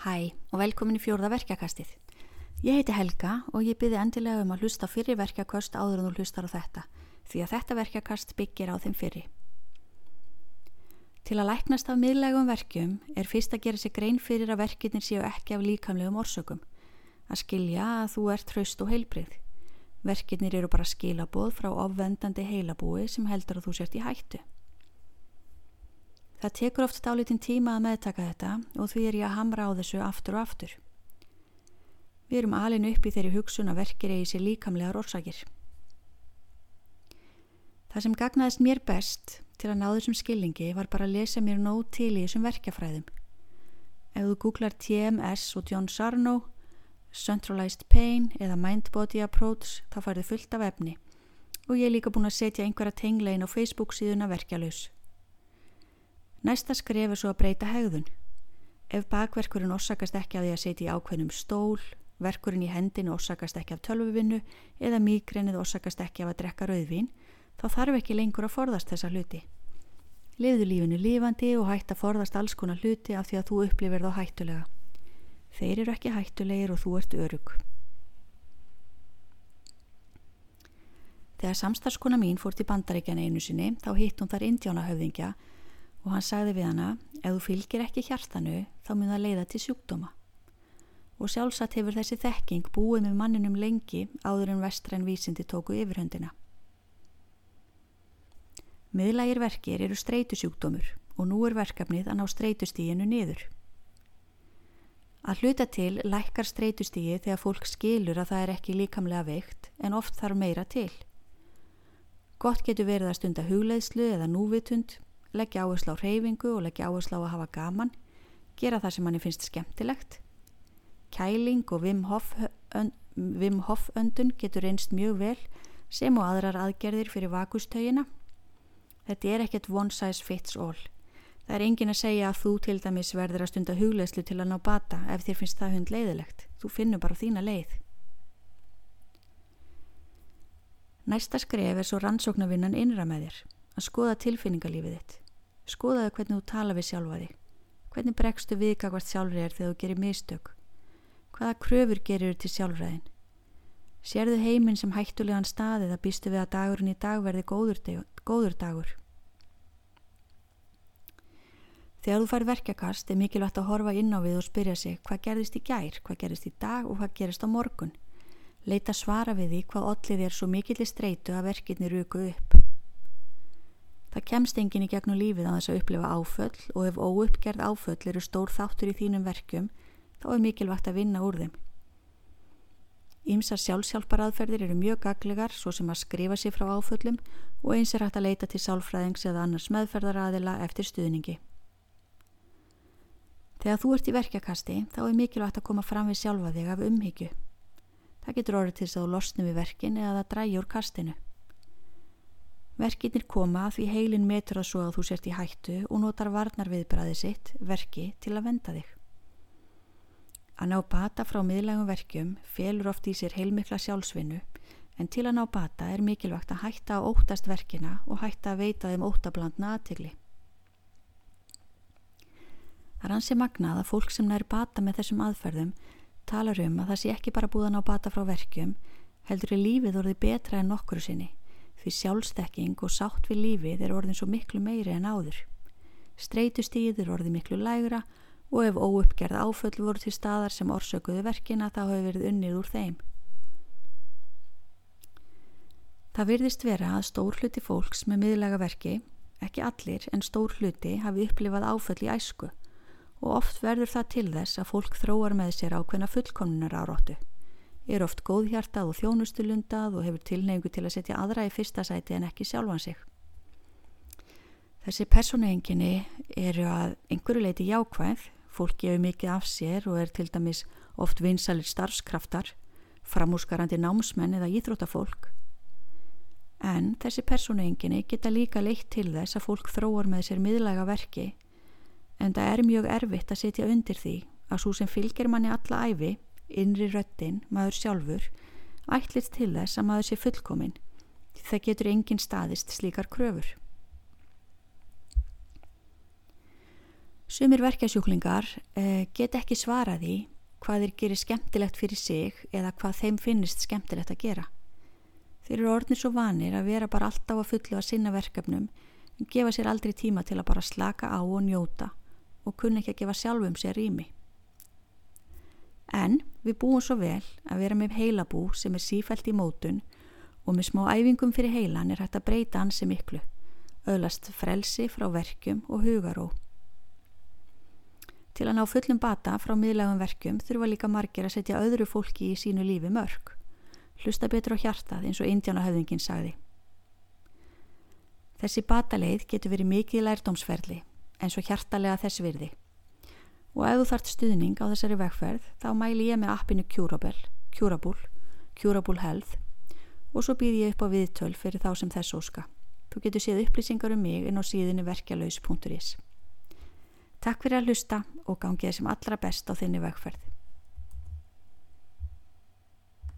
Hæ og velkomin í fjórða verkjakastið. Ég heiti Helga og ég byrði endilega um að hlusta fyrir verkjakast áður en þú hlustar á þetta því að þetta verkjakast byggir á þeim fyrir. Til að læknast af miðlægum verkjum er fyrst að gera sig grein fyrir að verkjunir séu ekki af líkamlegum orsökum. Að skilja að þú ert hraust og heilbrið. Verkjunir eru bara skilaboð frá ofvendandi heilabúi sem heldur að þú sért í hættu. Það tekur oft dálítinn tíma að meðtaka þetta og því er ég að hamra á þessu aftur og aftur. Við erum alin upp í þeirri hugsun að verkir eigi sér líkamlegar orsakir. Það sem gagnaðist mér best til að ná þessum skilningi var bara að lesa mér nóg til í þessum verkjafræðum. Ef þú googlar TMS og John Sarno, Centralized Pain eða Mind Body Approach þá farið fullt af efni og ég er líka búin að setja einhverja tenglein á Facebook síðuna verkjalus. Næsta skref er svo að breyta hegðun. Ef bakverkurinn orsakast ekki af því að setja í ákveðnum stól, verkurinn í hendinu orsakast ekki af tölvuvinnu eða mýgrennið orsakast ekki af að drekka rauðvín, þá þarf ekki lengur að forðast þessa hluti. Livðu lífinu lífandi og hætt að forðast alls konar hluti af því að þú upplifir þá hættulega. Þeir eru ekki hættulegir og þú ert örug. Þegar samstarskona mín fór til bandaríkjana einu sinni, þá hitt hún þar indjánahöfðingja og hann sagði við hana ef þú fylgir ekki hjartanu þá mun það leiða til sjúkdóma og sjálfsagt hefur þessi þekking búið með manninum lengi áður en vestræn vísindi tóku yfirhöndina. Miðlægir verkir eru streytusjúkdómur og nú er verkefnið að ná streytustíginu niður. Að hluta til lækkar streytustígi þegar fólk skilur að það er ekki líkamlega veikt en oft þarf meira til. Gott getur verið að stunda hugleiðslu eða núvitund leggja áherslu á reyfingu og leggja áherslu á að hafa gaman, gera það sem manni finnst skemmtilegt. Kæling og Wim Hof, ön, Wim Hof öndun getur reynst mjög vel sem og aðrar aðgerðir fyrir vakustöginna. Þetta er ekkert one size fits all. Það er engin að segja að þú til dæmis verður að stunda hugleðslu til að ná bata ef þér finnst það hund leiðilegt. Þú finnur bara þína leið. Næsta skref er svo rannsóknarvinnan innra með þér að skoða tilfinningalífið þitt. Skoðaðu hvernig þú tala við sjálfa þig. Hvernig bregstu viðkakvart sjálfrið er þegar þú gerir mistök? Hvaða kröfur gerir þú til sjálfræðin? Sérðu heiminn sem hættulegan staðið að býstu við að dagurinn í dag verði góður, góður dagur? Þegar þú fær verkjakast er mikilvægt að horfa inn á við og spyrja sig hvað gerðist í gær, hvað gerðist í dag og hvað gerist á morgun. Leita svara við því hvað ollið er svo mikillir streitu að verkinni ruku upp. Það kemst enginn í gegnum lífið á þess að upplifa áföll og ef óuppgerð áföll eru stór þáttur í þínum verkjum þá er mikilvægt að vinna úr þeim. Ímsar sjálfsjálfaraðferðir eru mjög gaglegar svo sem að skrifa sér frá áföllum og eins er hægt að leita til sálfræðings eða annars meðferðaraðila eftir stuðningi. Þegar þú ert í verkjakasti þá er mikilvægt að koma fram við sjálfa þig af umhyggju. Það getur orðið til þess að þú losnum við verkin eða það dræjur kastinu. Verkinir koma því heilin metur að svo að þú sért í hættu og notar varnar viðbræði sitt, verki, til að venda þig. Að ná bata frá miðlægum verkjum felur oft í sér heilmikla sjálfsvinnu en til að ná bata er mikilvægt að hætta að óttast verkina og hætta að veita þeim óttablandna aðtigli. Það er hansi magnað að fólk sem nær bata með þessum aðferðum talar um að það sé ekki bara búðan á bata frá verkjum heldur er lífið orðið betra en nokkru sinni því sjálfstekking og sátt við lífið er orðin svo miklu meiri en áður. Streytustíð er orðin miklu lægra og ef óuppgerð áföll voru til staðar sem orsökuðu verkina þá hefur verið unnið úr þeim. Það virðist vera að stór hluti fólks með miðlega verki, ekki allir en stór hluti hafi upplifað áföll í æsku og oft verður það til þess að fólk þróar með sér ákveðna fullkomnunar áróttu er oft góðhjartað og þjónustulundað og hefur tilneigu til að setja aðra í fyrsta sæti en ekki sjálfan sig. Þessi personuenginni eru að einhverju leiti jákvæð, fólk gefur mikið af sér og er til dæmis oft vinsalir starfskraftar, framúskarandi námsmenn eða íþrótafólk. En þessi personuenginni geta líka leitt til þess að fólk þróar með sér miðlæga verki en það er mjög erfitt að setja undir því að svo sem fylgir manni alla æfi innri röttin, maður sjálfur, ætlist til þess að maður sé fullkominn. Það getur engin staðist slíkar kröfur. Sumir verkjasjúklingar eh, get ekki svaraði hvað þeir gerir skemmtilegt fyrir sig eða hvað þeim finnist skemmtilegt að gera. Þeir eru orðnir svo vanir að vera bara alltaf að fullu að sinna verkefnum en gefa sér aldrei tíma til að bara slaka á og njóta og kunna ekki að gefa sjálfum sér rými. En við búum svo vel að vera með heilabú sem er sífælt í mótun og með smá æfingum fyrir heilan er hægt að breyta ansi miklu, öðlast frelsi frá verkjum og hugaró. Til að ná fullum bata frá miðlægum verkjum þurfa líka margir að setja öðru fólki í sínu lífi mörg. Hlusta betur á hjartað eins og Indiánahöfðingin sagði. Þessi bataleið getur verið mikið lærdómsferli eins og hjartalega þess virði. Og ef þú þart stuðning á þessari vegferð þá mæli ég með appinu Curable, Curable, Health og svo býð ég upp á viðtöl fyrir þá sem þess óska. Þú getur séð upplýsingar um mig inn á síðinu verkjalaus.is. Takk fyrir að hlusta og gangið sem allra best á þinni vegferð.